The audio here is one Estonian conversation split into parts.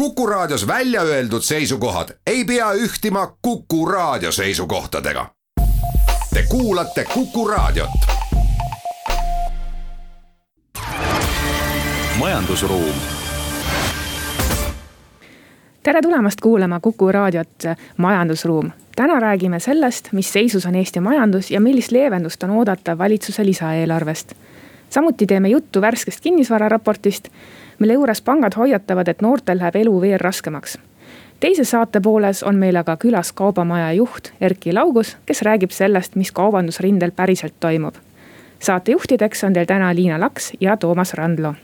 Kuku Raadios välja öeldud seisukohad ei pea ühtima Kuku Raadio seisukohtadega. Te kuulate Kuku Raadiot. majandusruum. tere tulemast kuulama Kuku Raadiot Majandusruum. täna räägime sellest, mis seisus on Eesti majandus ja millist leevendust on oodata valitsuse lisaeelarvest. samuti teeme juttu värskest kinnisvararaportist mille juures pangad hoiatavad, et noortel läheb elu veel raskemaks. teises saate pooles on meil aga külas kaubamaja juht Erki Laugus, kes räägib sellest, mis kaubandusrindel päriselt toimub. saatejuhtideks on teil täna Liina Laks ja Toomas Randlo.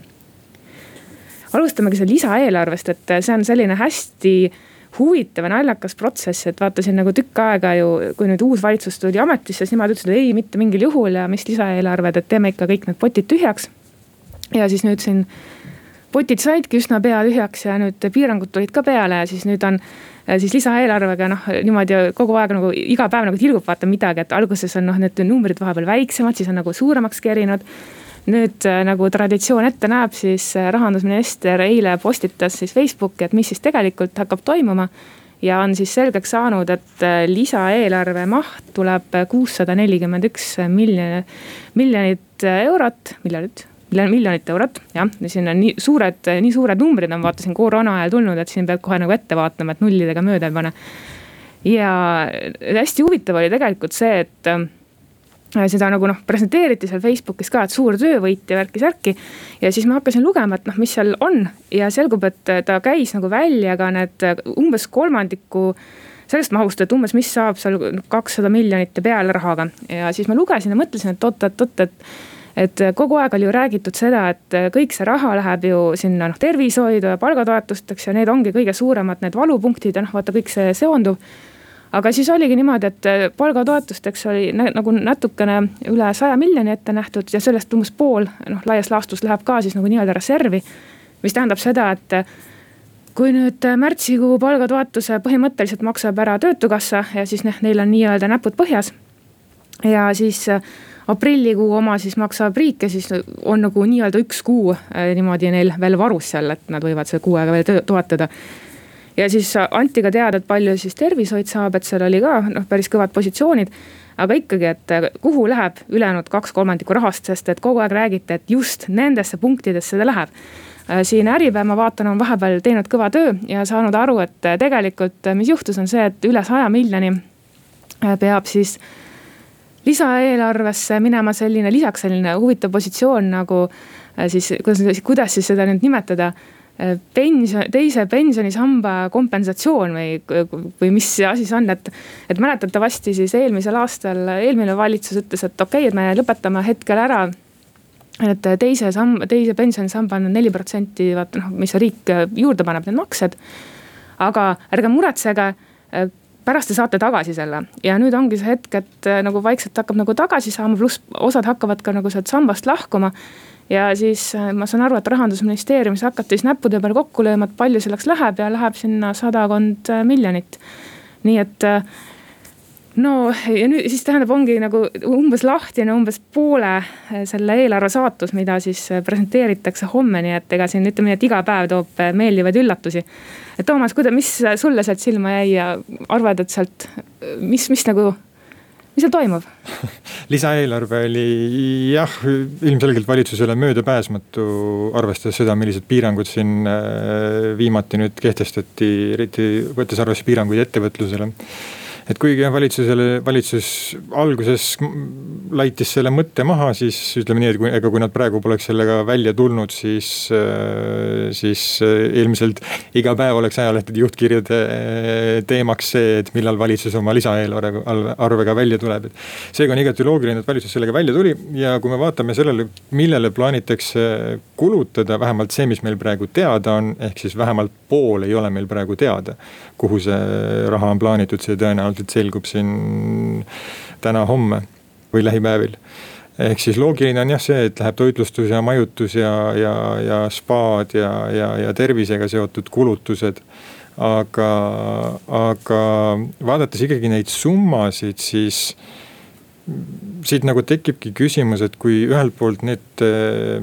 alustamegi selle lisaeelarvest, et see on selline hästi huvitav ja naljakas protsess, et vaatasin nagu tükk aega ju, kui nüüd uus valitsus tuli ametisse, siis nemad ütlesid, ei, mitte mingil juhul ja mis lisaeelarved, et teeme ikka kõik need potid tühjaks. ja siis nüüd siin potid saidki üsna pea tühjaks ja nüüd piirangud tulid ka peale ja siis nüüd on äh, siis lisaeelarvega noh, niimoodi kogu aeg nagu iga päev nagu tilgub vaata midagi, et alguses on noh, need numbrid vahepeal väiksemad, siis on nagu suuremaks kerinud. nüüd äh, nagu traditsioon ette näeb, siis äh, rahandusminister eile postitas siis Facebooki, et mis siis tegelikult hakkab toimuma ja on siis selgeks saanud, et lisaeelarve maht tuleb kuussada nelikümmend üks miljonit, miljonit eurot, miljardit miljonit eurot, jah, siin on nii suured, nii suured numbrid on vaata siin koroona ajal tulnud, et siin peab kohe nagu ette vaatama, et nullidega mööda ei pane. ja hästi huvitav oli tegelikult see, et äh, seda nagu noh, presenteeriti seal Facebookis ka, et suur töövõit ja värki-särki. ja siis ma hakkasin lugema, et noh, mis seal on ja selgub, et ta käis nagu välja ka need umbes kolmandiku sellest mahust, et umbes, mis saab seal kakssada miljonit ja peale rahaga ja siis ma lugesin ja mõtlesin, et oot-oot-oot, et et kogu aeg oli ju räägitud seda, et kõik see raha läheb ju sinna noh tervishoidu ja palgatoetusteks ja need ongi kõige suuremad need valupunktid ja noh, vaata kõik see seonduv aga siis oligi niimoodi, et palgatoetusteks oli nagu natukene üle saja miljoni ette nähtud ja sellest umbes pool noh, laias laastus läheb ka siis nagu nii-öelda reservi. mis tähendab seda, et kui nüüd märtsikuu palgatoetuse põhimõtteliselt maksab ära töötukassa ja siis noh, neil on nii-öelda näpud põhjas. ja siis aprillikuu oma siis maksab riik ja siis on nagu nii-öelda üks kuu äh, niimoodi neil veel varus seal, et nad võivad selle kuu aega veel toetada ja siis anti ka teada, et palju siis tervishoid saab, et seal oli ka noh, päris kõvad positsioonid. aga ikkagi, et äh, kuhu läheb ülejäänud kaks kolmandikku rahast, sest et kogu aeg räägiti, et just nendesse punktidesse ta läheb. Äh, siin Äripäev, ma vaatan, on vahepeal teinud kõva töö ja saanud aru, et tegelikult, mis juhtus, on see, et üle saja miljoni peab siis lisaeelarvesse minema selline, lisaks selline huvitav positsioon nagu äh, siis, kuidas, kuidas siis seda nüüd nimetada äh, pension, teise pensionisamba kompensatsioon või, või mis asi see on, et. et mäletatavasti siis eelmisel aastal eelmine valitsus ütles, et okei okay,, et me lõpetame hetkel ära. et teise samba, teise pensionisamba on neli protsenti, vaata noh, mis riik juurde paneb, need maksed. aga ärge muretsege pärast te saate tagasi selle ja nüüd ongi see hetk, et äh, nagu vaikselt hakkab nagu tagasi saama, pluss osad hakkavad ka nagu sealt sambast lahkuma. ja siis äh, ma saan aru, et rahandusministeeriumis hakati siis näppude peal kokku lööma, et palju selleks läheb ja läheb sinna sadakond äh, miljonit. nii et no ja nüüd siis tähendab, ongi nagu umbes lahtine umbes poole selle eelarve saatus, mida siis presenteeritakse homme, nii et ega siin ütleme nii, et iga päev toob meeldivaid üllatusi. Et Toomas, kuida-, mis sulle sealt silma jäi ja arvad, et sealt, mis, mis nagu, mis seal toimub? Lisaeelarve oli jah, ilmselgelt valitsusele möödapääsmatu, arvestades seda, millised piirangud siin äh, viimati nüüd kehtestati, eriti võttes arvesse piiranguid ettevõtlusele et kuigi jah, valitsusele, valitsus alguses laitis selle mõtte maha, siis ütleme nii, et kui, ega kui nad praegu poleks sellega välja tulnud, siis, äh, siis äh, ilmselt iga päev oleks ajalehtede juhtkirjade äh, teemaks see, et millal valitsus oma lisaeelarvega, arvega välja tuleb, et. seega on igati loogiline, et valitsus sellega välja tuli ja kui me vaatame sellele, millele plaanitakse kulutada, vähemalt see, mis meil praegu teada on, ehk siis vähemalt pool ei ole meil praegu teada. kuhu see raha on plaanitud, see tõenäoliselt tõenäoliselt selgub siin täna-homme või lähipäevil ehk siis loogiline on jah see, et läheb toitlustus ja majutus ja, ja, ja spaad ja, ja, ja tervisega seotud kulutused. aga, aga vaadates ikkagi neid summasid, siis siit nagu tekibki küsimus, et kui ühelt poolt need,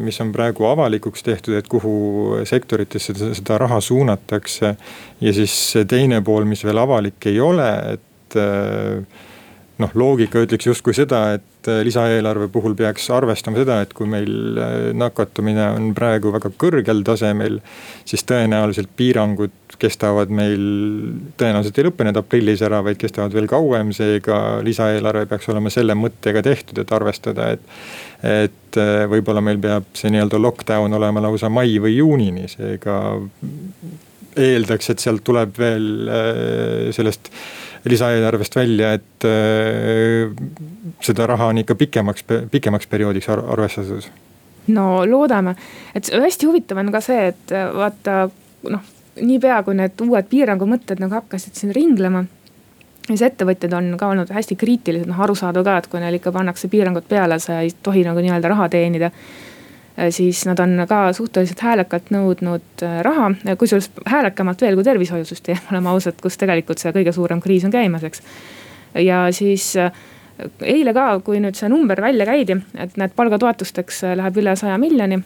mis on praegu avalikuks tehtud, et kuhu sektoritesse seda, seda raha suunatakse. ja siis teine pool, mis veel avalik ei ole, et noh, loogika ütleks justkui seda, et äh, lisaeelarve puhul peaks arvestama seda, et kui meil äh, nakatumine on praegu väga kõrgel tasemel. siis tõenäoliselt piirangud kestavad meil, tõenäoliselt ei lõppe need aprillis ära, vaid kestavad veel kauem, seega lisaeelarve peaks olema selle mõttega tehtud, et arvestada, et. et võib-olla meil peab see nii-öelda lockdown olema lausa mai või juunini, seega eeldaks, et sealt tuleb veel sellest lisaeelarvest välja, et äh, seda raha on ikka pikemaks, pikemaks perioodiks arvestatud? no loodame, et hästi huvitav on ka see, et äh, vaata noh, niipea kui need uued piirangu mõtted nagu hakkasid siin ringlema siis ettevõtjad on ka olnud hästi kriitilised, noh arusaadav ka, et kui neil ikka pannakse piirangud peale, sa ei tohi nagu nii-öelda raha teenida siis nad on ka suhteliselt häälekalt nõudnud äh, raha, kusjuures häälekamalt veel kui tervishoiusüsteem, oleme ausad, kus tegelikult see kõige suurem kriis on käimas, eks. ja siis äh, eile ka, kui nüüd see number välja käidi, et need palgatoetusteks läheb üle saja miljoni.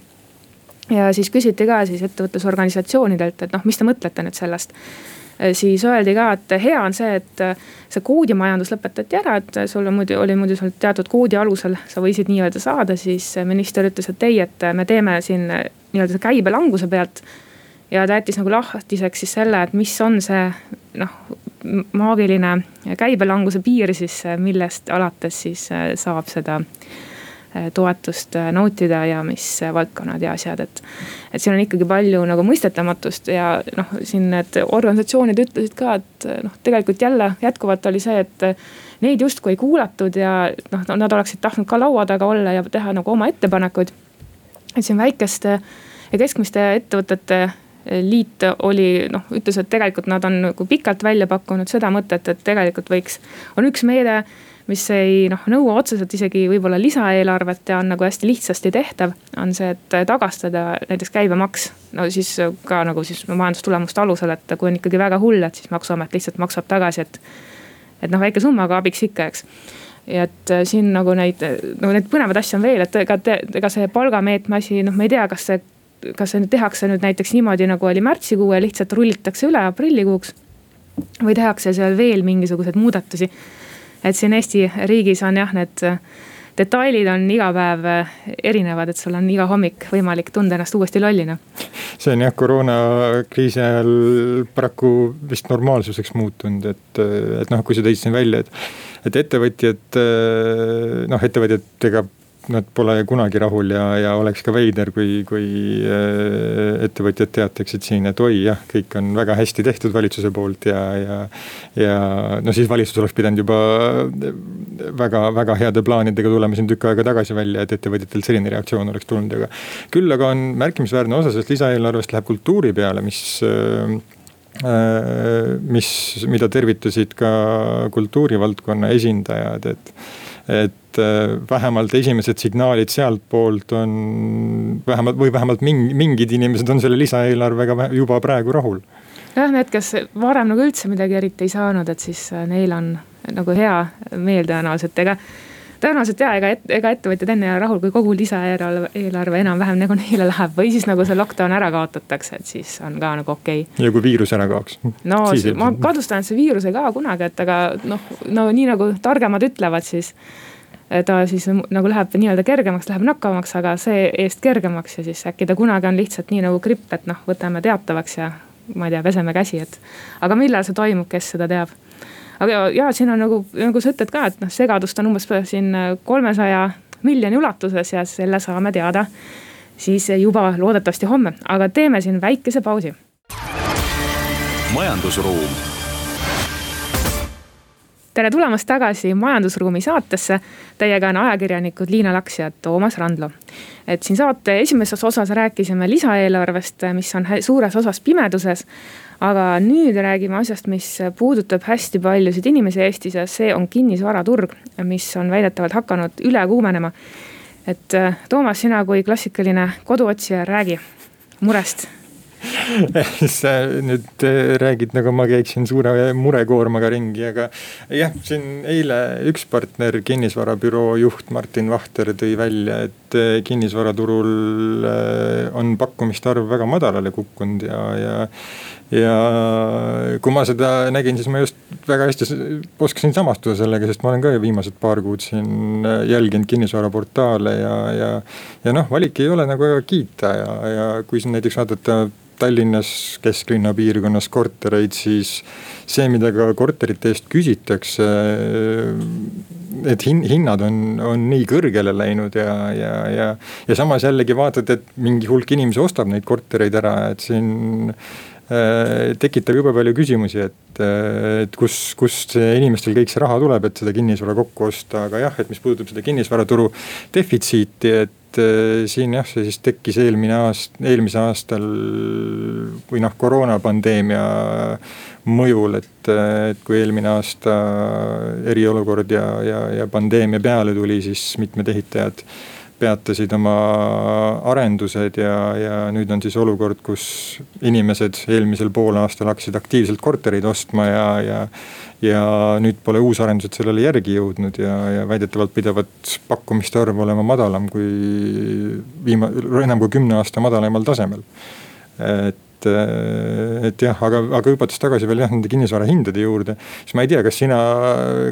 ja siis küsiti ka siis ettevõtlusorganisatsioonidelt, et noh, mis te mõtlete nüüd sellest Äh, siis öeldi ka, et hea on see, et äh, see koodimajandus lõpetati ära, et sul on muidu, oli muidu seal teatud koodi alusel, sa võisid nii-öelda saada, siis minister ütles, et ei, et me teeme siin nii-öelda käibelanguse pealt. ja ta jättis nagu lahtiseks siis selle, et mis on see noh, maagiline käibelanguse piir siis, millest alates siis äh, saab seda toetust eh, nautida ja mis valdkonnad ja asjad, et. et siin on ikkagi palju nagu mõistetamatust ja noh, siin need organisatsioonid ütlesid ka, et noh, tegelikult jälle jätkuvalt oli see, et. Neid justkui ei kuulatud ja noh, nad oleksid tahtnud ka laua taga olla ja teha nagu oma ettepanekuid. et siin väikeste ja keskmiste ettevõtete liit oli noh, ütles, et tegelikult nad on nagu pikalt välja pakkunud seda mõtet, et tegelikult võiks, on üks meede mis ei noh, nõua otseselt isegi võib-olla lisaeelarvet ja on nagu hästi lihtsasti tehtav, on see, et tagastada näiteks käibemaks. no siis ka nagu siis majandustulemuste alusel, et kui on ikkagi väga hull, et siis maksuamet lihtsalt maksab tagasi, et. et noh, väike summa, aga abiks ikka, eks ja et äh, siin nagu neid, no neid põnevaid asju on veel, et ega, ega see palgameetme asi, noh, me ei tea, kas see. kas see nüüd tehakse nüüd näiteks niimoodi, nagu oli märtsikuu ja lihtsalt rullitakse üle aprillikuuks. või tehakse seal veel mingisuguseid muudatusi et siin Eesti riigis on jah, need äh, detailid on iga päev äh, erinevad, et sul on iga hommik võimalik tunda ennast uuesti lollina. see on jah, koroonakriisi ajal paraku vist normaalsuseks muutunud, et, et noh, kui sa tõid siin välja, et. et ettevõtjad, noh ettevõtjatega nad pole kunagi rahul ja, ja oleks ka veider, kui, kui äh, ettevõtjad teataksid siin, et oi jah, kõik on väga hästi tehtud valitsuse poolt ja, ja. ja no siis valitsus oleks pidanud juba väga, väga heade plaanidega tulema siin tükk aega tagasi välja, et ettevõtjatelt selline reaktsioon oleks tulnud, aga. küll aga on märkimisväärne osa sellest lisaeelarvest läheb kultuuri peale, mis äh, mis, mida tervitasid ka kultuurivaldkonna esindajad, et et äh, vähemalt esimesed signaalid sealtpoolt on vähemalt või vähemalt mingid inimesed on selle lisaeelarvega juba praegu rahul. jah, need, kes varem nagu üldse midagi eriti ei saanud, et siis äh, neil on nagu hea meel tõenäoliselt, ega tõenäoliselt ja ega, ega ettevõtjad enne ei ole rahul, kui kogu lisaeelarve, eelarve enam-vähem nagu neile läheb või siis nagu see lockdown ära kaotatakse, et siis on ka nagu okei okay.. ja kui viirus ära kaoks? no ma kahtlustan, et see viirus ei kao kunagi, et aga noh, no nii nagu targemad ütlevad, siis ta siis nagu läheb nii-öelda kergemaks, läheb nakkavamaks, aga see-eest kergemaks ja siis äkki ta kunagi on lihtsalt nii nagu gripp, et noh, võtame teatavaks ja ma ei tea, peseme käsi, et. aga millal see toimub, kes seda teab aga ja siin on nagu, nagu sa ütled ka, et noh, segadust on umbes siin kolmesaja miljoni ulatuses ja selle saame teada siis juba loodetavasti homme, aga teeme siin väikese pausi. majandusruum tere tulemast tagasi Majandusruumi saatesse. Teiega on ajakirjanikud Liina Laks ja Toomas Randlo. et siin saate esimeses osas rääkisime lisaeelarvest, mis on suures osas pimeduses aga nüüd räägime asjast, mis puudutab hästi paljusid inimesi Eestis ja see on kinnisvaraturg, mis on väidetavalt hakanud üle kuumenema. et Toomas, sina kui klassikaline koduotsija, räägi murest sa nüüd räägid nagu ma käiksin suure murekoormaga ringi, aga jah, siin eile üks partner, kinnisvarabüroo juht Martin Vahter tõi välja, et kinnisvaraturul on pakkumiste arv väga madalale kukkunud ja, ja ja kui ma seda nägin, siis ma just väga hästi oskasin samastuda sellega, sest ma olen ka ju viimased paar kuud siin jälginud kinnisvaraportaale ja, ja. ja noh, valik ei ole nagu väga kiita ja, ja kui siin näiteks vaadata Tallinnas kesklinna piirkonnas kortereid, siis see, mida ka korterite eest küsitakse. et hin-, hinnad on, on nii kõrgele läinud ja, ja, ja, ja samas jällegi vaatad, et mingi hulk inimesi ostab neid kortereid ära, et siin Äh, tekitab jube palju küsimusi, et, äh, et kus, kust inimestel kõik see raha tuleb, et seda kinnisvara kokku osta, aga jah, et mis puudutab seda kinnisvaraturu defitsiiti, et äh, siin jah, see siis tekkis eelmine aast-, eelmisel aastal või noh, koroonapandeemia mõjul, et, et kui eelmine aasta eriolukord ja, ja, ja pandeemia peale tuli, siis mitmed ehitajad peatasid oma arendused ja, ja nüüd on siis olukord, kus inimesed eelmisel poolaastal hakkasid aktiivselt kortereid ostma ja, ja. ja nüüd pole uusarendused sellele järgi jõudnud ja, ja väidetavalt pidavat pakkumiste arv olema madalam kui viima-, enam kui kümne aasta madalaimal tasemel. et, et jah, aga, aga hüpates tagasi veel jah nende kinnisvara hindade juurde, siis ma ei tea, kas sina,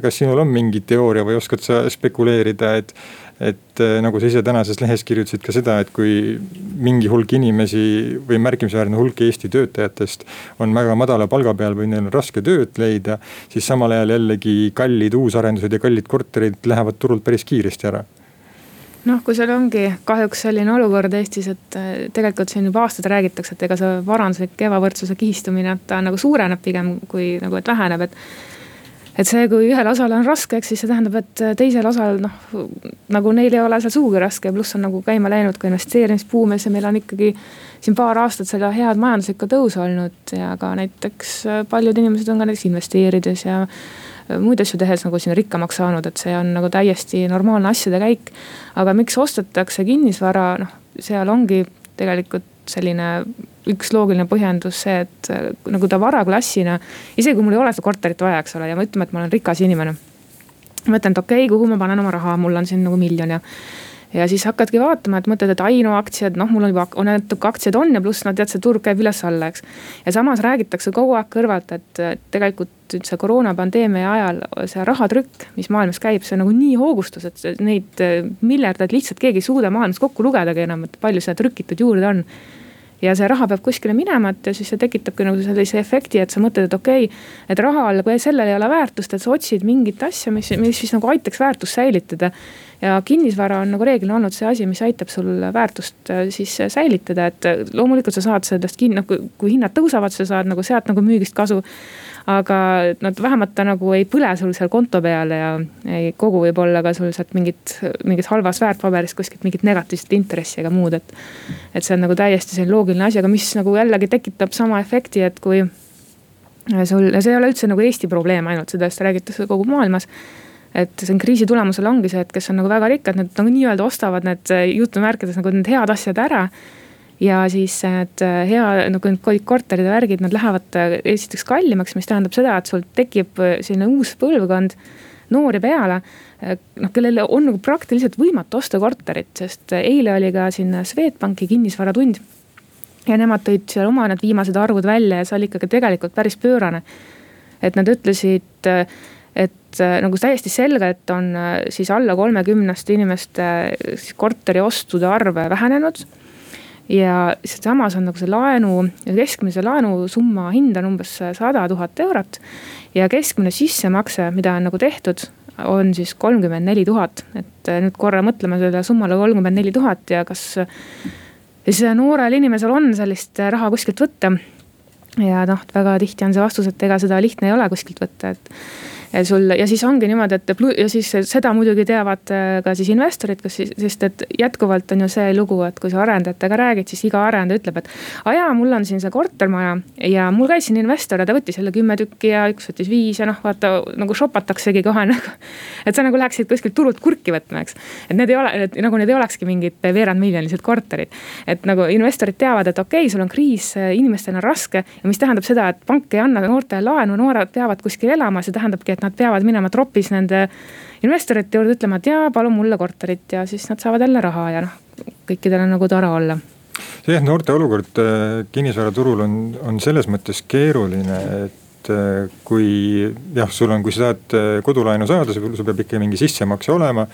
kas sinul on mingi teooria või oskad sa spekuleerida, et et äh, nagu sa ise tänases lehes kirjutasid ka seda, et kui mingi hulk inimesi või märkimisväärne hulk Eesti töötajatest on väga madala palga peal või neil on raske tööd leida. siis samal ajal jällegi kallid uusarendused ja kallid korterid lähevad turult päris kiiresti ära noh, kui seal ongi kahjuks selline olukord Eestis, et äh, tegelikult siin juba aastaid räägitakse, et ega see varanduslik ebavõrdsuse kihistumine, et ta nagu suureneb pigem kui nagu, et väheneb, et et see, kui ühel osal on raske, eks siis see tähendab, et teisel osal noh, nagu neil ei ole seal sugugi raske, pluss on nagu käima läinud ka investeerimisbuum ja meil on ikkagi siin paar aastat seda head majanduslikku tõusu olnud ja ka näiteks paljud inimesed on ka näiteks investeerides ja muid asju tehes nagu siin rikkamaks saanud, et see on nagu täiesti normaalne asjade käik. aga miks ostetakse kinnisvara, noh, seal ongi tegelikult selline üks loogiline põhjendus see, et äh, nagu ta varaklassina, isegi kui mul ei ole seda korterit vaja, eks ole, ja ma ütleme, et ma olen rikas inimene. ma ütlen, et okei okay,, kuhu ma panen oma raha, mul on siin nagu miljon ja ja siis hakkadki vaatama, et mõtled, et Aino aktsiad, noh, mul on juba natuke aktsiaid on ja pluss no tead, see turg käib üles-alla, eks. ja samas räägitakse kogu aeg kõrvalt, et tegelikult üldse koroonapandeemia ajal see rahatrükk, mis maailmas käib, see on nagu nii hoogustus, et neid miljardeid lihtsalt keegi ei suuda maailmas kokku lugedagi enam, et palju seda trükitud juurde on ja see raha peab kuskile minema, et ja siis see tekitabki nagu sellise efekti, et sa mõtled, et okei okay,. et rahal, kui sellel ei ole väärtust, et sa otsid mingit asja, mis, mis siis nagu aitaks väärtust säilitada. ja kinnisvara on nagu reeglina olnud see asi, mis aitab sul väärtust äh, siis säilitada, et loomulikult sa saad sellest kinni, noh kui hinnad tõusevad, sa saad nagu sealt nagu müügist kasu aga nad vähemalt ta nagu ei põle sul seal konto peal ja ei kogu võib-olla ka sul sealt mingit, mingit halvast väärtpaberist kuskilt mingit negatiivset intressi ega muud, et. et see on nagu täiesti selline loogiline asi, aga mis nagu jällegi tekitab sama efekti, et kui sul, ja see ei ole üldse nagu Eesti probleem ainult, sellest räägitakse kogu maailmas et see on kriisi tulemusel ongi see, et kes on nagu väga rikkad, need nagu nii-öelda ostavad need jutumärkides nagu need head asjad ära ja siis need äh, hea nagu need korterid ja värgid, nad lähevad äh, esiteks kallimaks, mis tähendab seda, et sul tekib äh, selline uus põlvkond noori peale. noh, kellel on nagu praktiliselt võimatu osta korterit, sest eile oli ka siin Swedbanki kinnisvaratund. ja nemad tõid seal oma need viimased arvud välja ja see oli ikkagi tegelikult päris pöörane. et nad ütlesid, et nagu täiesti selge, et on siis alla kolmekümneste inimeste korteriostude arv vähenenud ja samas on nagu see laenu, keskmise laenusumma hind on umbes sada tuhat eurot. ja keskmine sissemakse, mida on nagu tehtud, on siis kolmkümmend neli tuhat, et äh, nüüd korra mõtleme selle summale kolmkümmend neli tuhat ja kas siis noorel inimesel on sellist raha kuskilt võtta. ja noh, väga tihti on see vastus, et ega seda lihtne ei ole kuskilt võtta, et ja sul ja siis ongi niimoodi, et ja siis seda muidugi teavad äh, ka siis investorid, kas siis, sest et jätkuvalt on ju see lugu, et kui sa arendajatega räägid, siis iga arendaja ütleb, et. aa jaa, mul on siin see kortermaja ja mul käis siin investor ja ta võttis jälle kümme tükki ja üks võttis viis ja noh, vaata nagu shopataksegi kohe nagu. et sa nagu läheksid kuskilt turult kurki võtma, eks. et need ei ole, nagu need ei olekski mingid veerandmiljonilised korterid. et nagu investorid teavad, et okei okay,, sul on kriis, inimestel on raske ja mis tähendab seda, et pank ei anna noortele laenu, noored peavad kuskil elama, see tähendabki, et nad peavad minema tropis nende investorite juurde ütlema, et jaa, palun mulle korterit ja siis nad saavad jälle raha ja noh, kõikidel on nagu tore olla jah, noorte olukord äh, kinnisvaraturul on, on selles mõttes keeruline, et äh, kui jah, sul on, kui sa tahad äh, kodulaenu saada, sul peab ikka mingi sissemakse olema.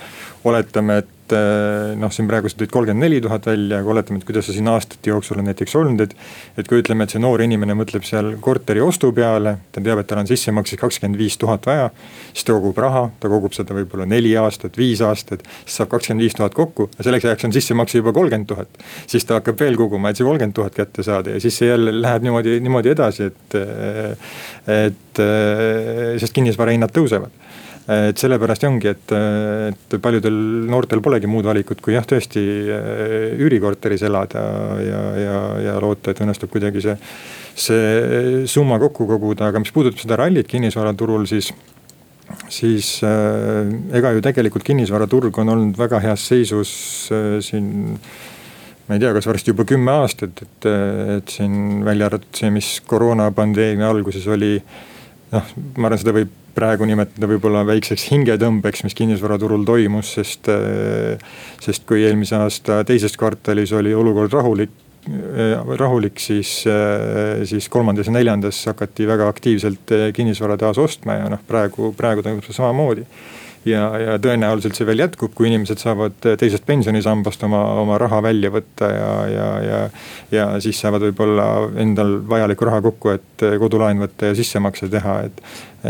oletame, et et eh, noh, siin praegu sa tõid kolmkümmend neli tuhat välja, aga oletame, et kuidas see siin aastate jooksul on näiteks olnud, et. et kui ütleme, et see noor inimene mõtleb seal korteri ostu peale, ta teab, et tal on sissemakseks kakskümmend viis tuhat vaja. siis ta kogub raha, ta kogub seda võib-olla neli aastat, viis aastat, siis saab kakskümmend viis tuhat kokku ja selleks ajaks on sissemakse juba kolmkümmend tuhat. siis ta hakkab veel koguma, et see kolmkümmend tuhat kätte saada ja siis see jälle läheb niimoodi, niimoodi edasi, et. et sest kinnisvarahinnad tõusevad et sellepärast ongi, et, et paljudel noortel polegi muud valikut, kui jah, tõesti äh, üürikorteris elada ja, ja, ja loota, et õnnestub kuidagi see, see summa kokku koguda, aga mis puudutab seda rallit kinnisvaraturul, siis siis äh, ega ju tegelikult kinnisvaraturg on olnud väga heas seisus äh, siin ma ei tea, kas varsti juba kümme aastat, et, et siin välja arvatud see, mis koroonapandeemia alguses oli. noh, ma arvan, seda võib praegu nimetada võib-olla väikseks hingetõmbeks, mis kinnisvaraturul toimus, sest. Eh, sest kui eelmise aasta teises kvartalis oli olukord rahulik eh, rahulik, siis, eh, siis kolmandas ja neljandas hakati väga aktiivselt kinnisvara taas ostma ja noh, praegu, praegu toimub see samamoodi ja, ja tõenäoliselt see veel jätkub, kui inimesed saavad teisest pensionisambast oma, oma raha välja võtta ja, ja, ja. ja siis saavad võib-olla endal vajalikku raha kokku, et kodulaen võtta ja sissemakse teha, et.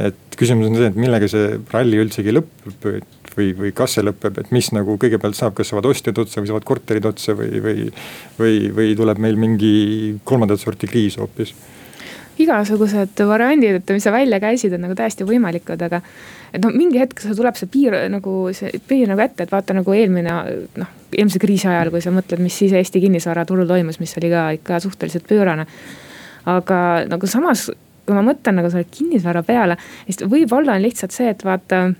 et küsimus on see, et millega see ralli üldsegi lõpeb või, või kas see lõpeb, et mis nagu kõigepealt saab, kas saavad ostjad otsa või saavad korterid otsa või, või. või, või tuleb meil mingi kolmandat sorti kriis hoopis igasugused variandid, et mis sa välja käisid, on nagu täiesti võimalikud, aga. et noh, mingi hetk see tuleb see piir nagu see piir nagu ette, et vaata nagu eelmine noh, eelmise kriisi ajal, kui sa mõtled, mis siis Eesti kinnisvaraturul toimus, mis oli ka ikka suhteliselt pöörane. aga nagu samas, kui ma mõtlen nagu selle kinnisvara peale, siis võib-olla on lihtsalt see, et vaata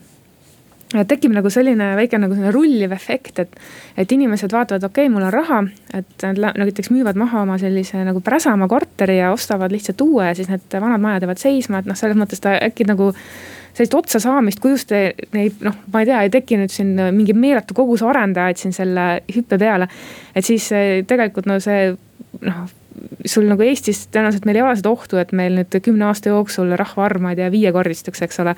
tekib nagu selline väike nagu selline rulliv efekt, et, et inimesed vaatavad, okei okay,, mul on raha, et nad näiteks müüvad maha oma sellise nagu Präsamaa korteri ja ostavad lihtsalt uue ja siis need vanad majad jäävad seisma, et noh, selles mõttes ta äkki nagu sellist otsa saamist, kuidas te neid noh, ma ei tea, ei teki nüüd siin mingi meeletu kogus arendajaid siin selle hüppe peale. et siis tegelikult no see noh sul nagu Eestis tõenäoliselt meil ei ole seda ohtu, et meil nüüd kümne aasta jooksul rahvaarv, ma ei tea, viiekordistuks, eks ole.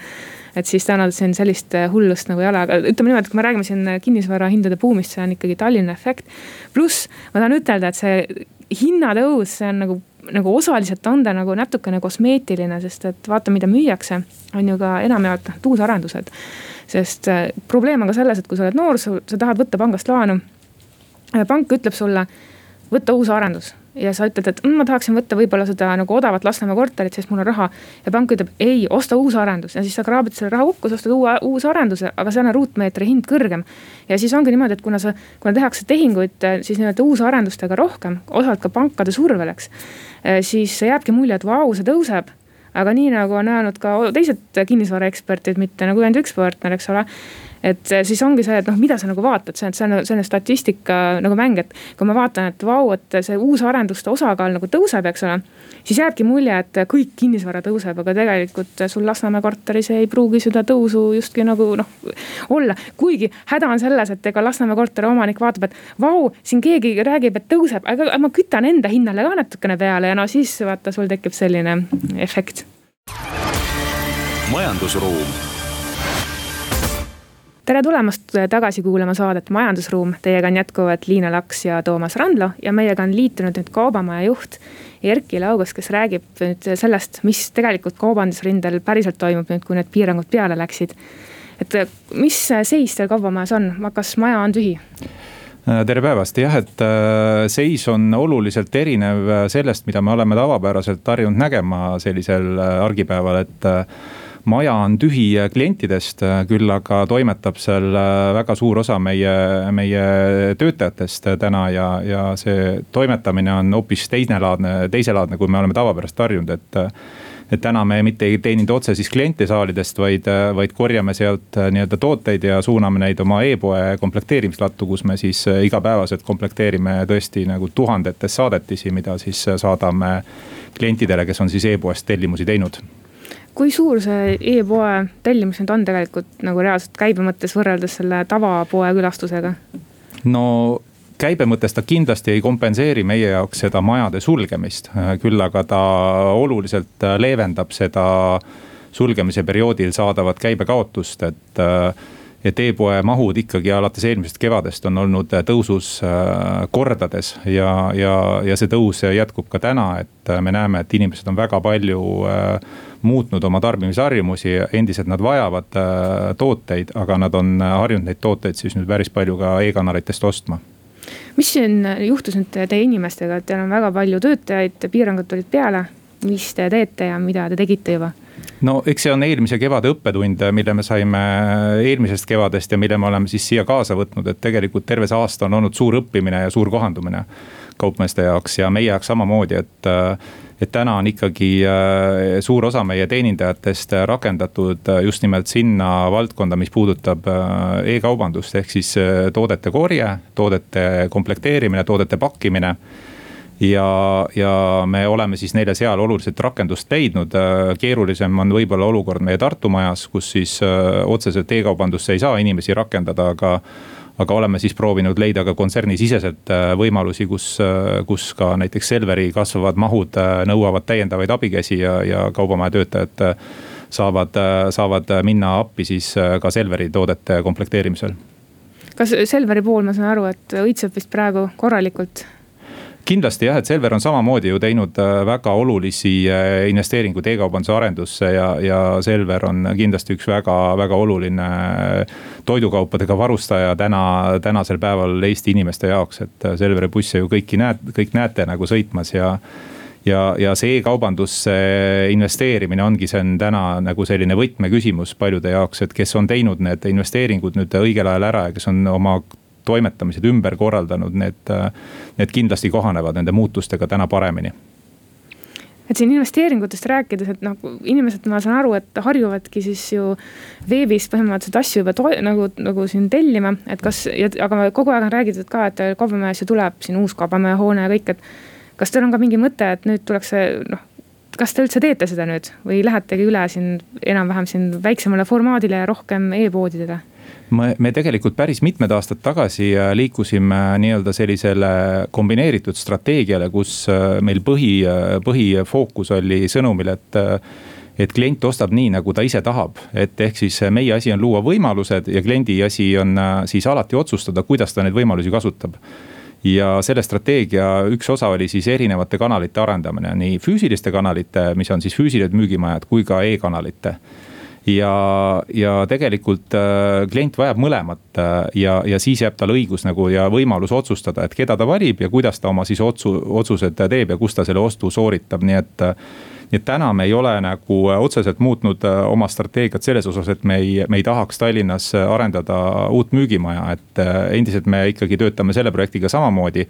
et siis tõenäoliselt siin sellist äh, hullust nagu ei ole, aga ütleme niimoodi, et kui me räägime siin kinnisvara hindade buumist, see on ikkagi Tallinna efekt. pluss ma tahan ütelda, et see hinnatõus, see on nagu, nagu osaliselt on ta nagu natukene kosmeetiline, sest et vaata, mida müüakse, on ju ka enamjaolt noh, uusarendused. sest äh, probleem on ka selles, et kui sa oled noor, sa tahad võtta pangast laenu. pank ütleb sulle, võta uus arendus ja sa ütled, et mm, ma tahaksin võtta võib-olla seda nagu odavat Lasnamäe korterit, sest mul on raha. ja pank ütleb ei, osta uus arendus ja siis sa kraabid selle raha kokku, sa ostad uue, uus arenduse, aga seal on ruutmeetri hind kõrgem. ja siis ongi niimoodi, et kuna sa, kuna tehakse tehinguid siis nii-öelda uusarendustega rohkem, osalt ka pankade survel, eks. Eh, siis jääbki mulje, et vau, see tõuseb aga nii nagu on öelnud ka teised kinnisvaraeksperdid, mitte nagu ainult üks partner, eks ole et siis ongi see, et noh, mida sa nagu vaatad, see on, see on selline statistika nagu mäng, et kui ma vaatan, et vau, et see uusarenduste osakaal nagu tõuseb, eks ole. siis jääbki mulje, et kõik kinnisvara tõuseb, aga tegelikult sul Lasnamäe korteris ei pruugi seda tõusu justkui nagu noh olla. kuigi häda on selles, et ega Lasnamäe korteri omanik vaatab, et vau, siin keegi räägib, et tõuseb, aga ma kütan enda hinnale ka natukene peale ja no siis vaata, sul tekib selline efekt. majandusruum tere tulemast tagasi kuulama saadet Majandusruum, teiega on jätkuvalt Liina Laks ja Toomas Randlo ja meiega on liitunud nüüd kaubamaja juht Erki Laugas, kes räägib nüüd sellest, mis tegelikult kaubandusrindel päriselt toimub nüüd, kui need piirangud peale läksid. et mis seis teil kaubamajas on, kas maja on tühi? tere päevast, jah, et äh, seis on oluliselt erinev sellest, mida me oleme tavapäraselt harjunud nägema sellisel äh, argipäeval, et äh, maja on tühi klientidest, küll aga toimetab seal väga suur osa meie, meie töötajatest täna ja, ja see toimetamine on hoopis teiselaadne, teiselaadne, kui me oleme tavapärast harjunud, et et täna me mitte ei teeninda otse siis kliente saalidest, vaid, vaid korjame sealt nii-öelda tooteid ja suuname neid oma e-poe komplekteerimislattu, kus me siis igapäevaselt komplekteerime tõesti nagu tuhandetes saadetisi, mida siis saadame klientidele, kes on siis e-poest tellimusi teinud kui suur see e-poe tellimus nüüd on tegelikult nagu reaalselt käibe mõttes võrreldes selle tavapoe külastusega? no käibe mõttes ta kindlasti ei kompenseeri meie jaoks seda majade sulgemist, küll aga ta oluliselt leevendab seda sulgemise perioodil saadavat käibekaotust, et et e-poe mahud ikkagi alates eelmisest kevadest on olnud tõusus kordades ja, ja, ja see tõus jätkub ka täna, et me näeme, et inimesed on väga palju muutnud oma tarbimisharjumusi, endiselt nad vajavad tooteid, aga nad on harjunud neid tooteid siis nüüd päris palju ka e-kanalitest ostma mis siin juhtus nüüd teie inimestega, et teil on väga palju töötajaid, piirangud tulid peale. mis te teete ja mida te tegite juba? No eks see on eelmise kevade õppetund, mille me saime eelmisest kevadest ja mille me oleme siis siia kaasa võtnud, et tegelikult terve see aasta on olnud suur õppimine ja suur kohandumine kaupmeeste jaoks ja meie jaoks samamoodi, et et täna on ikkagi äh, suur osa meie teenindajatest rakendatud äh, just nimelt sinna valdkonda, mis puudutab äh, e-kaubandust, ehk siis toodete korje, toodete komplekteerimine, toodete pakkimine ja, ja me oleme siis neile seal oluliselt rakendust leidnud. keerulisem on võib-olla olukord meie Tartu majas, kus siis otseselt e-kaubandusse ei saa inimesi rakendada, aga aga oleme siis proovinud leida ka kontsernisiseselt äh, võimalusi, kus, äh, kus ka näiteks Selveri kasvavad mahud äh, nõuavad täiendavaid abikäsi ja, ja kaubamaja töötajad saavad, saavad minna appi siis ka Selveri toodete komplekteerimisel. kas Selveri puhul ma saan aru, et õitseb vist praegu korralikult? Kindlasti jah, et Selver on samamoodi ju teinud väga olulisi investeeringuid e-kaubanduse arendusse ja, ja Selver on kindlasti üks väga, väga oluline toidukaupadega varustaja täna, tänasel päeval Eesti inimeste jaoks, et äh, Selveri busse ju kõiki näed, kõik näete nagu sõitmas ja ja, ja see e-kaubandusse investeerimine ongi, see on täna nagu selline võtmeküsimus paljude jaoks, et kes on teinud need investeeringud nüüd õigel ajal ära ja kes on oma toimetamised ümber korraldanud, need, need kindlasti kohanevad nende muutustega täna paremini et siin investeeringutest rääkides, et noh, inimesed, ma saan aru, et harjuvadki siis ju veebis põhimõtteliselt asju juba to, nagu, nagu siin tellima, et kas, aga kogu aeg on räägitud ka, et kaubamajas ju tuleb siin uus kaubamaja hoone ja kõik, et. kas teil on ka mingi mõte, et nüüd tuleks see noh, kas te üldse teete seda nüüd või lähetegi üle siin enam-vähem siin väiksemale formaadile ja rohkem e-poodidele? Me, me tegelikult päris mitmed aastad tagasi äh, liikusime nii-öelda sellisele kombineeritud strateegiale, kus äh, meil põhi, äh, põhifookus oli sõnumil, et et klient ostab nii, nagu ta ise tahab, et ehk siis meie asi on luua võimalused ja kliendi asi on siis alati otsustada, kuidas ta neid võimalusi kasutab. Ja selle strateegia üks osa oli siis erinevate kanalite arendamine, nii füüsiliste kanalite, mis on siis füüsilised müügimajad, kui ka e-kanalite ja, ja tegelikult äh, klient vajab mõlemat äh, ja, ja siis jääb tal õigus nagu ja võimalus otsustada, et keda ta valib ja kuidas ta oma siis otsu, otsused teeb ja kus ta selle ostu sooritab, nii et nii et täna me ei ole nagu otseselt muutnud äh, oma strateegiat selles osas, et me ei, me ei tahaks Tallinnas arendada uut müügimaja, et endiselt me ikkagi töötame selle projektiga samamoodi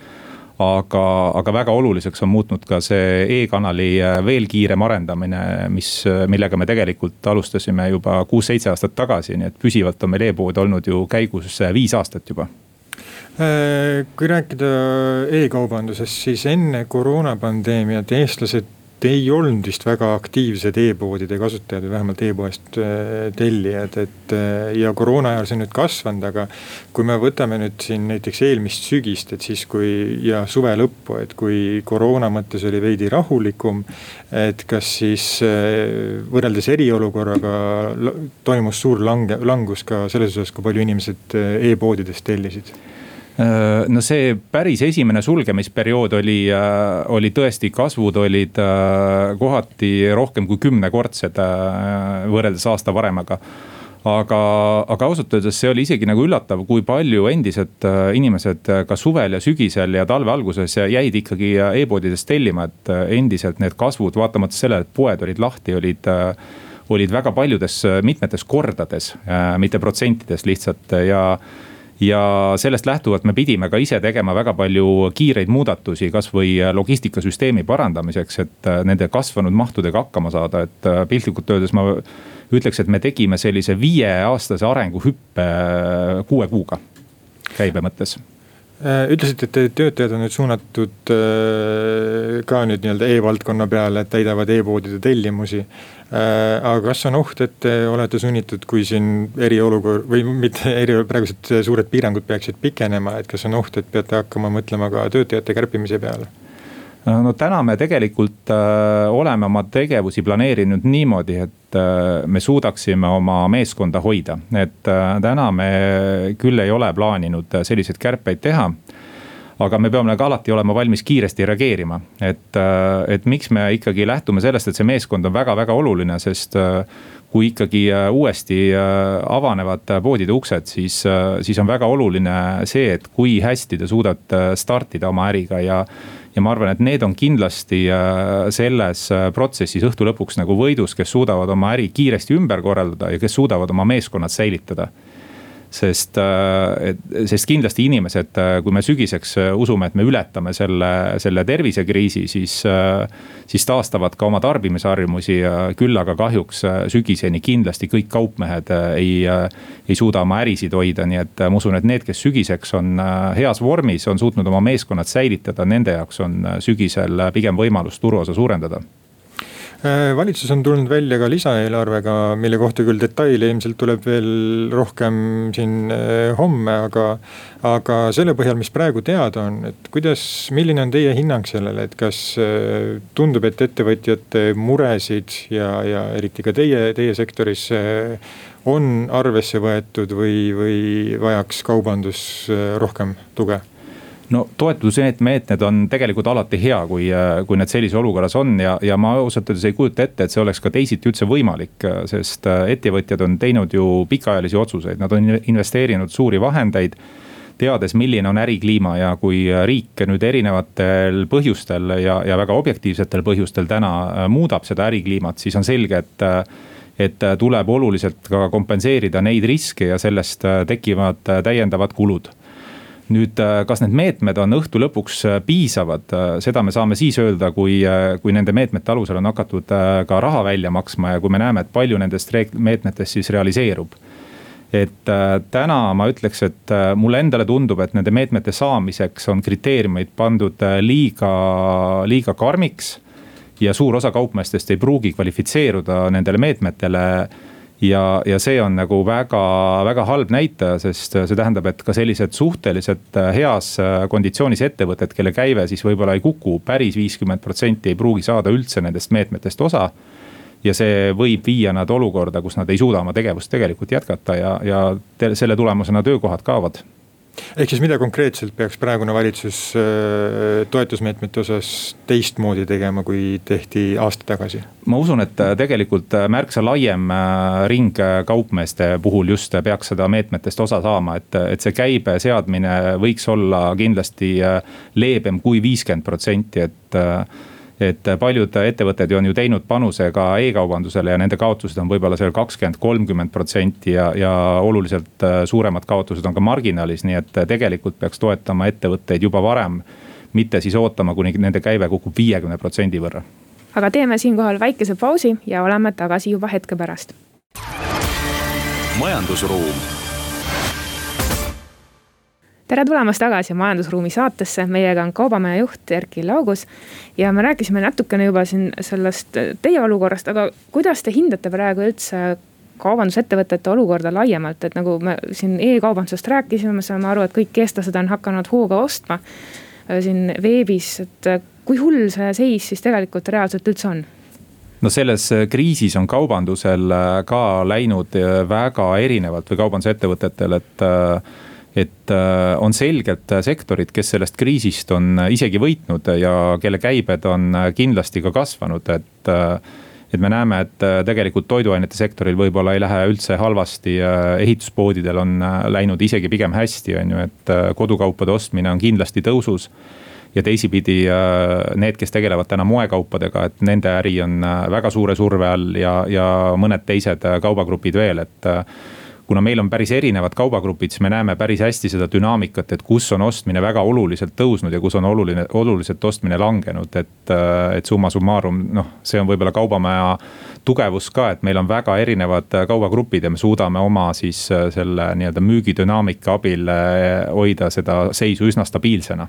aga, aga väga oluliseks on muutnud ka see e-kanali äh, veel kiirem arendamine, mis, äh, millega me tegelikult alustasime juba kuus-seitse aastat tagasi, nii et püsivalt on meil e-pood olnud ju käigus äh, viis aastat juba. Kui rääkida e-kaubandusest, siis enne koroonapandeemiat eestlased ei olnud vist väga aktiivsed e-poodide kasutajad või vähemalt e-poest äh, tellijad, et äh, ja koroona ajal see on nüüd kasvanud, aga. kui me võtame nüüd siin näiteks eelmist sügist, et siis kui ja suve lõppu, et kui koroona mõttes oli veidi rahulikum. et kas siis äh, võrreldes eriolukorraga toimus suur lange, langus ka selles osas, kui palju inimesed e-poodidest tellisid no see päris esimene sulgemisperiood oli, äh, oli tõesti, kasvud olid äh, kohati rohkem kui kümnekordsed võrreldes aasta varemaga. Aga, aga ausalt öeldes see oli isegi nagu üllatav, kui palju endiselt inimesed ka suvel ja sügisel ja talve alguses jäid ikkagi e-poodidest tellima, et endiselt need kasvud, vaatamata sellele, et poed olid lahti, olid olid väga paljudes, mitmetes kordades, mitte protsentides lihtsalt ja ja sellest lähtuvalt me pidime ka ise tegema väga palju kiireid muudatusi, kasvõi logistikasüsteemi parandamiseks, et nende kasvanud mahtudega hakkama saada, et piltlikult öeldes ma ütleks, et me tegime sellise viieaastase arenguhüppe kuue kuuga käibe mõttes. Äh, ütlesite, et teie töötajad on nüüd suunatud äh, ka nüüd nii-öelda e-valdkonna peale, et täidavad e-poodide tellimusi. Äh, aga kas on oht, et te olete sunnitud, kui siin eriolukord või mitte eri, praegused suured piirangud peaksid pikenema, et kas on oht, et peate hakkama mõtlema ka töötajate kärpimise peale? No täna me tegelikult äh, oleme oma tegevusi planeerinud niimoodi, et äh, me suudaksime oma meeskonda hoida, et äh, täna me küll ei ole plaaninud selliseid kärpeid teha aga me peame ka alati olema valmis kiiresti reageerima, et, äh, et miks me ikkagi lähtume sellest, et see meeskond on väga-väga oluline, sest äh, kui ikkagi äh, uuesti avanevad poodide uksed, siis, siis on väga oluline see, et kui hästi te suudate startida oma äriga ja ja ma arvan, et need on kindlasti selles protsessis õhtu lõpuks nagu võidus, kes suudavad oma äri kiiresti ümber korraldada ja kes suudavad oma meeskonnad säilitada sest, äh, sest kindlasti inimesed, äh, kui me sügiseks äh, usume, et me ületame selle, selle tervisekriisi, siis, siis taastavad ka oma tarbimisharjumusi. küll aga kahjuks sügiseni kindlasti kõik kaupmehed ei, ei suuda oma ärisid hoida, nii et ma usun, et need, kes sügiseks on heas vormis, on suutnud oma meeskonnad säilitada, nende jaoks on sügisel pigem võimalus turuosa suurendada valitsus on tulnud välja ka lisaeelarvega, mille kohta küll detaile ilmselt tuleb veel rohkem siin äh, homme, aga. aga selle põhjal, mis praegu teada on, et kuidas, milline on teie hinnang sellele, et kas äh, tundub, et ettevõtjate muresid ja, ja eriti ka teie, teie sektoris on arvesse võetud või, või vajaks kaubandus rohkem tuge? No toetusmeetmed on tegelikult alati hea, kui, kui need sellises olukorras on ja, ja ma ausalt öeldes ei kujuta ette, et see oleks ka teisiti üldse võimalik. sest ettevõtjad on teinud ju pikaajalisi otsuseid, nad on investeerinud suuri vahendeid teades, milline on ärikliima ja kui riik nüüd erinevatel põhjustel ja, ja väga objektiivsetel põhjustel täna muudab seda ärikliimat, siis on selge, et et tuleb oluliselt ka kompenseerida neid riske ja sellest tekivad täiendavad kulud nüüd, äh, kas need meetmed on õhtu lõpuks äh, piisavad, äh, seda me saame siis öelda, kui, kui nende meetmete alusel on hakatud ka raha välja maksma ja kui me näeme, et palju nendest meetmetest siis realiseerub et täna ma ütleks, et mulle endale tundub, et nende meetmete saamiseks on kriteeriumid pandud liiga, liiga karmiks. ja suur osa kaupmeestest ei pruugi kvalifitseeruda nendele meetmetele ja, ja see on nagu väga-väga halb näitaja, sest see tähendab, et ka sellised suhteliselt äh, heas äh, konditsioonis ettevõtted, kelle käive siis võib-olla ei kuku päris viiskümmend protsenti, ei pruugi saada üldse nendest meetmetest osa. Ja see võib viia nad olukorda, kus nad ei suuda oma tegevust tegelikult jätkata ja, ja selle tulemusena töökohad kaovad ehk siis mida konkreetselt peaks praegune valitsus äh, toetusmeetmete osas teistmoodi tegema, kui tehti aasta tagasi? ma usun, et äh, tegelikult äh, märksa laiem ring kaupmeeste puhul just peaks seda meetmetest osa saama, et, et see käibe seadmine võiks olla kindlasti leebem kui viiskümmend protsenti, et et paljud ettevõtted on ju teinud panuse ka e-kaubandusele ja nende kaotused on võib-olla seal kakskümmend, kolmkümmend protsenti ja, ja oluliselt äh, suuremad kaotused on ka marginaalis, nii et tegelikult peaks toetama ettevõtteid juba varem. mitte siis ootama, kuni nende käive kukub viiekümne protsendi võrra. aga teeme siinkohal väikese pausi ja oleme tagasi juba hetke pärast. majandusruum tere tulemast tagasi Majandusruumi saatesse, meiega on Kaubamaja juht Erkki Laugus. ja me rääkisime natukene juba siin sellest teie olukorrast, aga kuidas te hindate praegu üldse kaubandusettevõtete olukorda laiemalt, et nagu me siin e-kaubandusest rääkisime, me saame aru, et kõik eestlased on hakanud hooga ostma äh, siin veebis, et äh, kui hull see seis siis tegelikult reaalselt üldse on? no selles äh, kriisis on kaubandusel ka läinud väga erinevalt või kaubandusettevõtetel, et et äh, on selgelt sektorid, kes sellest kriisist on isegi võitnud ja kelle käibed on kindlasti ka kasvanud, et äh, et me näeme, et äh, tegelikult toiduainete sektoril võib-olla ei lähe üldse halvasti, ehituspoodidel on läinud isegi pigem hästi, on ju, et kodukaupade ostmine on kindlasti tõusus ja teisipidi need, kes tegelevad täna moekaupadega, et nende äri on väga suure surve all ja, ja mõned teised kaubagrupid veel, et kuna meil on päris erinevad kaubagrupid, siis me näeme päris hästi seda dünaamikat, et kus on ostmine väga oluliselt tõusnud ja kus on oluline, oluliselt ostmine langenud, et. et summa summarum, noh, see on võib-olla kaubamaja tugevus ka, et meil on väga erinevad kaubagrupid ja me suudame oma siis selle nii-öelda müügidünaamika abil hoida seda seisu üsna stabiilsena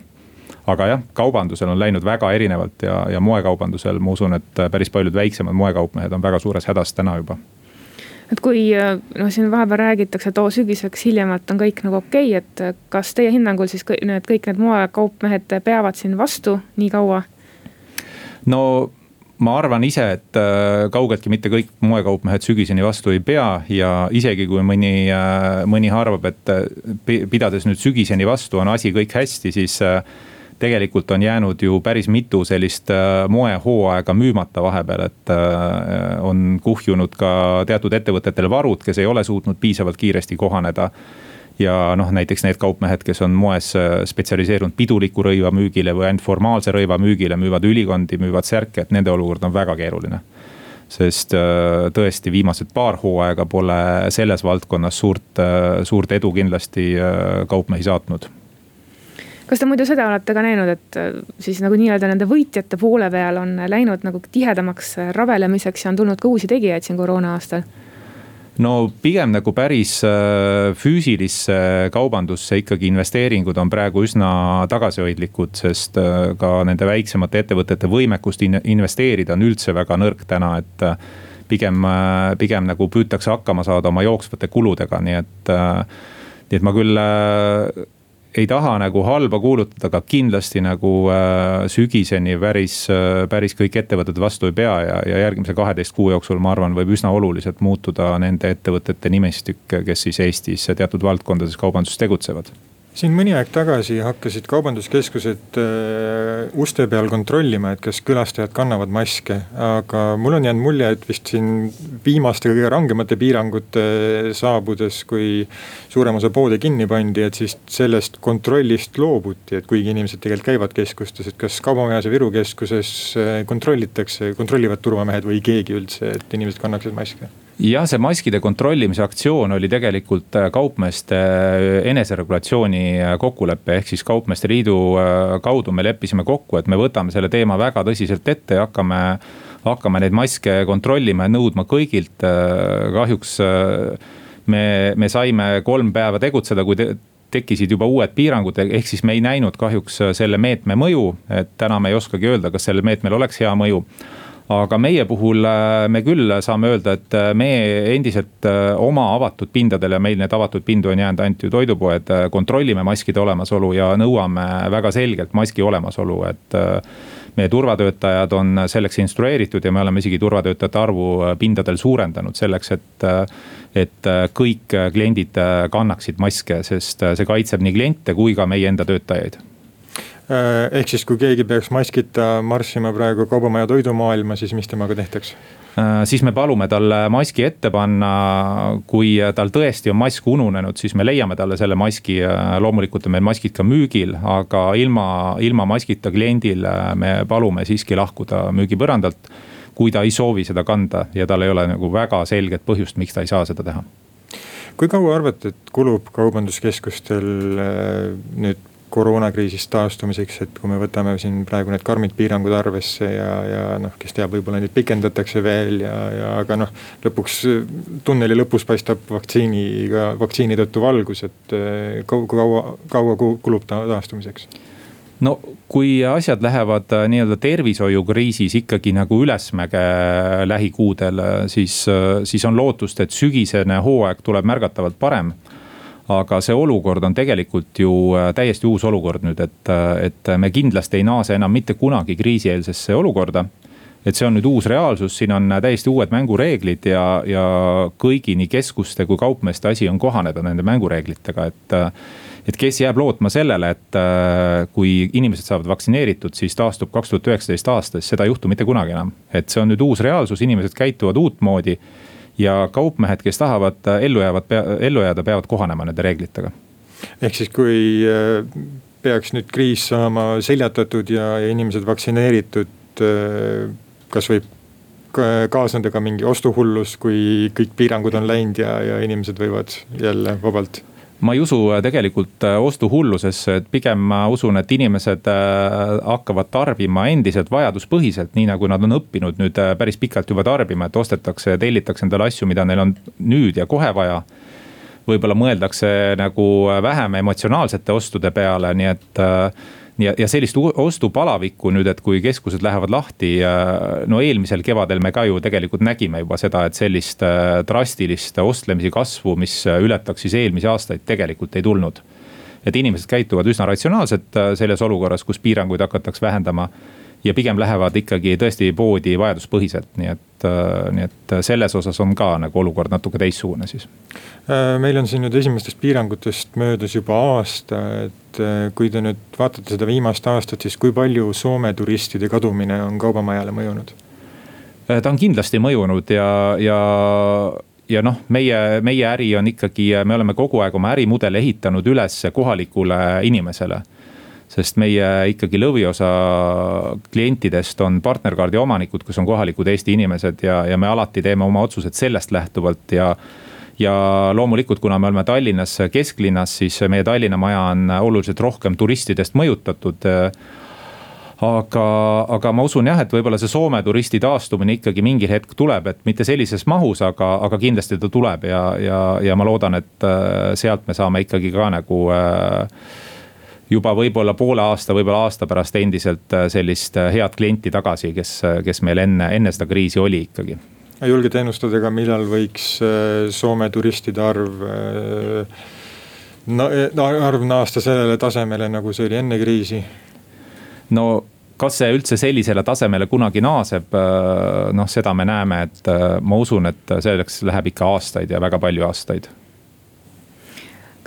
aga jah, kaubandusel on läinud väga erinevalt ja, ja moekaubandusel ma usun, et päris paljud väiksemad moekaupmehed on väga suures hädas täna juba et kui noh, siin vahepeal räägitakse, et oo sügiseks hiljemalt on kõik nagu okei okay,, et kas teie hinnangul siis kõik need, kõik need moekaupmehed peavad siin vastu nii kaua? no ma arvan ise, et äh, kaugeltki mitte kõik moekaupmehed sügiseni vastu ei pea ja isegi kui mõni, äh, mõni arvab, et äh, pidades nüüd sügiseni vastu on asi kõik hästi, siis tegelikult on jäänud ju päris mitu sellist äh, moehooaega müümata vahepeal, et äh, on kuhjunud ka teatud ettevõtetel varud, kes ei ole suutnud piisavalt kiiresti kohaneda ja noh, näiteks need kaupmehed, kes on moes äh, spetsialiseerunud piduliku rõiva müügile või ainult formaalse rõiva müügile, müüvad ülikondi, müüvad särke, et nende olukord on väga keeruline. sest tõesti, viimased paar hooaega pole selles valdkonnas suurt, suurt edu kindlasti kaupmehi saatnud kas te muidu seda olete ka näinud, et äh, siis nagu nii-öelda nende võitjate poole peal on läinud nagu tihedamaks äh, rabelemiseks ja on tulnud ka uusi tegijaid siin koroona aastal? no pigem nagu päris äh, füüsilisse kaubandusse ikkagi investeeringud on praegu üsna tagasihoidlikud, sest ka nende väiksemate ettevõtete võimekust investeerida on üldse väga nõrk täna, et pigem, pigem nagu püütakse hakkama saada oma jooksvate kuludega, nii et nii et ma küll ei taha nagu halba kuulutada, aga kindlasti nagu äh, sügiseni päris, äh, päris kõik ettevõtted vastu ei pea ja, ja järgmise kaheteist kuu jooksul, ma arvan, võib üsna oluliselt muutuda nende ettevõtete nimestik, kes siis Eestis teatud valdkondades kaubanduses tegutsevad siin mõni aeg tagasi hakkasid kaubanduskeskused äh, uste peal kontrollima, et kas külastajad kannavad maske. aga mul on jäänud mulje, et vist siin viimaste kõige rangemate piirangute saabudes, kui suurem osa poode kinni pandi, et siis sellest kontrollist loobuti, et kuigi inimesed tegelikult käivad keskustes, et kas Kaubamajas ja Viru keskuses äh, kontrollitakse, kontrollivad turvamehed või keegi üldse, et inimesed kannaksid maske jah, see maskide kontrollimise aktsioon oli tegelikult äh, kaupmeeste äh, eneseregulatsiooni äh, kokkulepe, ehk siis kaupmeeste liidu kaudu me leppisime kokku, et me võtame selle teema väga tõsiselt ette ja hakkame hakkame neid maske kontrollima ja nõudma kõigilt, kahjuks me, me saime kolm päeva tegutseda, kui te, tekkisid juba uued piirangud, ehk siis me ei näinud kahjuks selle meetme mõju, et täna me ei oskagi öelda, kas sellel meetmel oleks hea mõju aga meie puhul äh, me küll saame öelda, et äh, me endiselt äh, oma avatud pindadel ja meil need avatud pindu on jäänud ainult ju toidupoed, kontrollime maskide olemasolu ja nõuame väga selgelt maski olemasolu, et meie turvatöötajad on selleks instrueeritud ja me oleme isegi turvatöötajate arvu pindadel suurendanud selleks, et. et kõik kliendid kannaksid maske, sest see kaitseb nii kliente kui ka meie enda töötajaid ehk siis, kui keegi peaks maskita marssima praegu kaubamaja toidumaailma, siis mis temaga tehtaks? Äh, siis me palume talle maski ette panna, kui tal tõesti on mask ununenud, siis me leiame talle selle maski. loomulikult on meil maskid ka müügil, aga ilma, ilma maskita kliendil me palume siiski lahkuda müügipõrandalt. kui ta ei soovi seda kanda ja tal ei ole nagu väga selget põhjust, miks ta ei saa seda teha kui kaua arvate, et kulub kaubanduskeskustel äh, nüüd koroonakriisist taastumiseks, et kui me võtame siin praegu need karmid piirangud arvesse ja, ja noh, kes teab, võib-olla neid pikendatakse veel ja, ja aga noh. lõpuks tunneli lõpus paistab vaktsiiniga, vaktsiini tõttu valgus, et eh, kaua, kaua, kaua kulub ta taastumiseks? no kui asjad lähevad äh, nii-öelda tervishoiukriisis ikkagi nagu ülesmäge lähikuudel, siis, siis on lootust, et sügisene hooaeg tuleb märgatavalt parem aga see olukord on tegelikult ju äh, täiesti uus olukord nüüd, et, äh, et me kindlasti ei naase enam mitte kunagi kriisieelsesse olukorda et see on nüüd uus reaalsus, siin on täiesti uued mängureeglid ja, ja kõigi nii keskuste kui kaupmeeste asi on kohaneda nende mängureeglitega, et. et kes jääb lootma sellele, et äh, kui inimesed saavad vaktsineeritud, siis taastub kaks tuhat üheksateist aasta, siis seda ei juhtu mitte kunagi enam. et see on nüüd uus reaalsus, inimesed käituvad uutmoodi ja kaupmehed, kes tahavad äh, ellu jäävad, ellu jääda, peavad kohanema nende reeglitega. ehk siis, kui äh, peaks nüüd kriis saama seljatatud ja, ja inimesed vaktsineeritud, kas võib kaasneda ka mingi ostuhullus, kui kõik piirangud on läinud ja, ja inimesed võivad jälle vabalt ma ei usu äh, tegelikult äh, ostuhullusesse, et pigem ma usun, et inimesed äh, hakkavad tarbima endiselt vajaduspõhiselt, nii nagu nad on õppinud nüüd päris pikalt juba tarbima, et ostetakse ja tellitakse endale asju, mida neil on nüüd ja kohe vaja. võib-olla mõeldakse nagu vähem emotsionaalsete ostude peale, nii et ja, ja sellist ostupalavikku nüüd, et kui keskused lähevad lahti, no eelmisel kevadel me ka ju tegelikult nägime juba seda, et sellist äh, drastilist ostlemise kasvu, mis ületaks siis eelmisi aastaid, tegelikult ei tulnud. et inimesed käituvad üsna ratsionaalselt äh, selles olukorras, kus piiranguid hakatakse vähendama ja pigem lähevad ikkagi tõesti poodi vajaduspõhiselt, nii et, äh, nii et selles osas on ka nagu olukord natuke teistsugune siis. Äh, meil on siin nüüd esimestest piirangutest möödas juba aasta, et äh, kui te nüüd vaatate seda viimast aastat, siis kui palju Soome turistide kadumine on kaubamajale mõjunud? ta on kindlasti mõjunud ja, ja ja noh, meie, meie äri on ikkagi, me oleme kogu aeg oma ärimudeli ehitanud üles kohalikule inimesele sest meie ikkagi lõviosa klientidest on partnerkaardi omanikud, kes on kohalikud Eesti inimesed ja, ja me alati teeme oma otsused sellest lähtuvalt ja ja loomulikult, kuna me oleme Tallinnas kesklinnas, siis meie Tallinna maja on oluliselt rohkem turistidest mõjutatud. Aga, aga ma usun jah, et võib-olla see Soome turisti taastumine ikkagi mingil hetk tuleb, et mitte sellises mahus, aga, aga kindlasti ta tuleb ja, ja, ja ma loodan, et äh, sealt me saame ikkagi ka nagu äh, juba võib-olla poole aasta, võib-olla aasta pärast endiselt äh, sellist äh, head klienti tagasi, kes, äh, kes meil enne, enne seda kriisi oli ikkagi. julged ennustada ka, millal võiks Soome turistide arv no, arv naasta sellele tasemele, nagu see oli enne kriisi? no kas see üldse sellisele tasemele kunagi naaseb, noh, seda me näeme, et ma usun, et selleks läheb ikka aastaid ja väga palju aastaid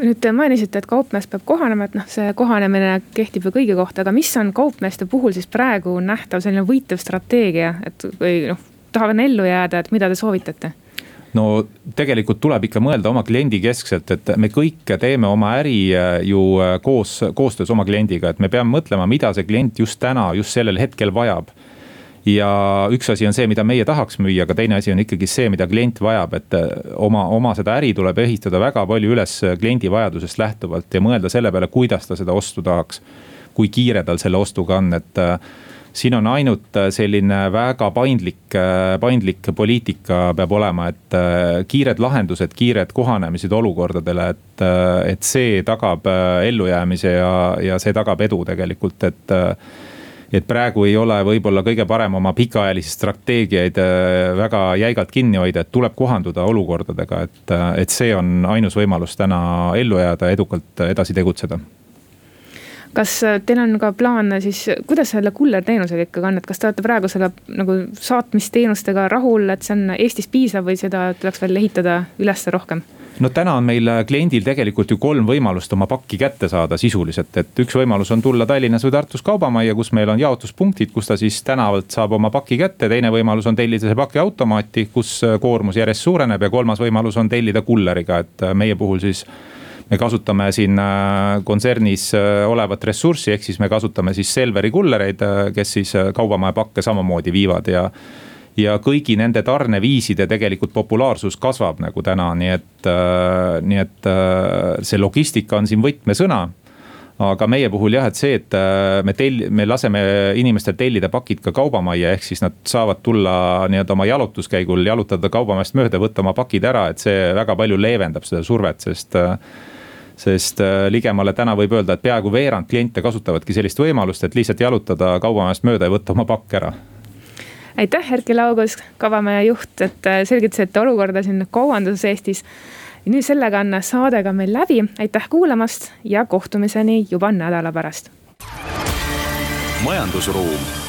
nüüd te mainisite, et kaupmees peab kohanema, et noh, see kohanemine kehtib ju kõigi kohta, aga mis on kaupmeeste puhul siis praegu nähtav selline võitev strateegia, et või noh, tahavad ellu jääda, et mida te soovitate? no tegelikult tuleb ikka mõelda oma kliendi keskselt, et me kõik teeme oma äri äh, ju äh, koos, koostöös oma kliendiga, et me peame mõtlema, mida see klient just täna, just sellel hetkel vajab ja üks asi on see, mida meie tahaks müüa, aga teine asi on ikkagi see, mida klient vajab, et äh, oma, oma seda äri tuleb ehitada väga palju üles kliendi vajadusest lähtuvalt ja mõelda selle peale, kuidas ta seda ostu tahaks. kui kiire tal selle ostuga on, et äh, siin on ainult äh, selline väga paindlik, paindlik poliitika peab olema, et kiired lahendused, kiired kohanemised olukordadele, et, et see tagab ellujäämise ja, ja see tagab edu tegelikult, et et praegu ei ole võib-olla kõige parem oma pikaajalisi strateegiaid äh, väga jäigalt kinni hoida, et tuleb kohanduda olukordadega, et, äh, et see on ainus võimalus täna ellu jääda, edukalt edasi tegutseda kas äh, teil on ka plaan siis, kuidas selle kullerteenusega ikkagi on, et kas te olete praegu selle nagu saatmisteenustega rahul, et see on Eestis piisav või seda tuleks veel ehitada üles rohkem? No täna on meil äh, kliendil tegelikult ju kolm võimalust oma pakki kätte saada sisuliselt, et üks võimalus on tulla Tallinnas või Tartus kaubamajja, kus meil on jaotuspunktid, kus ta siis tänavalt saab oma paki kätte. teine võimalus on tellida see pakiautomaati, kus äh, koormus järjest suureneb ja kolmas võimalus on tellida kulleriga, et äh, meie puhul siis me kasutame siin kontsernis olevat ressurssi, ehk siis me kasutame siis Selveri kullereid, kes siis kaubamaja pakke samamoodi viivad ja ja kõigi nende tarneviiside tegelikult populaarsus kasvab nagu täna, nii et, äh, nii et äh, see logistika on siin võtmesõna. Aga meie puhul jah, et see, et äh, me tell-, me laseme inimestel tellida pakid ka kaubamajja, ehk siis nad saavad tulla nii-öelda oma jalutuskäigul, jalutada kaubamajast mööda, võtta oma pakid ära, et see väga palju leevendab seda survet, sest sest ligemale täna võib öelda, et peaaegu veerand kliente kasutavadki sellist võimalust, et lihtsalt jalutada kaubamajast mööda ja võtta oma pakk ära aitäh, Erkki Laugus, Kavamaja juht, et äh, selgitasite olukorda siin kaubanduses Eestis. nüüd sellega on saade ka meil läbi, aitäh kuulamast ja kohtumiseni juba nädala pärast. majandusruum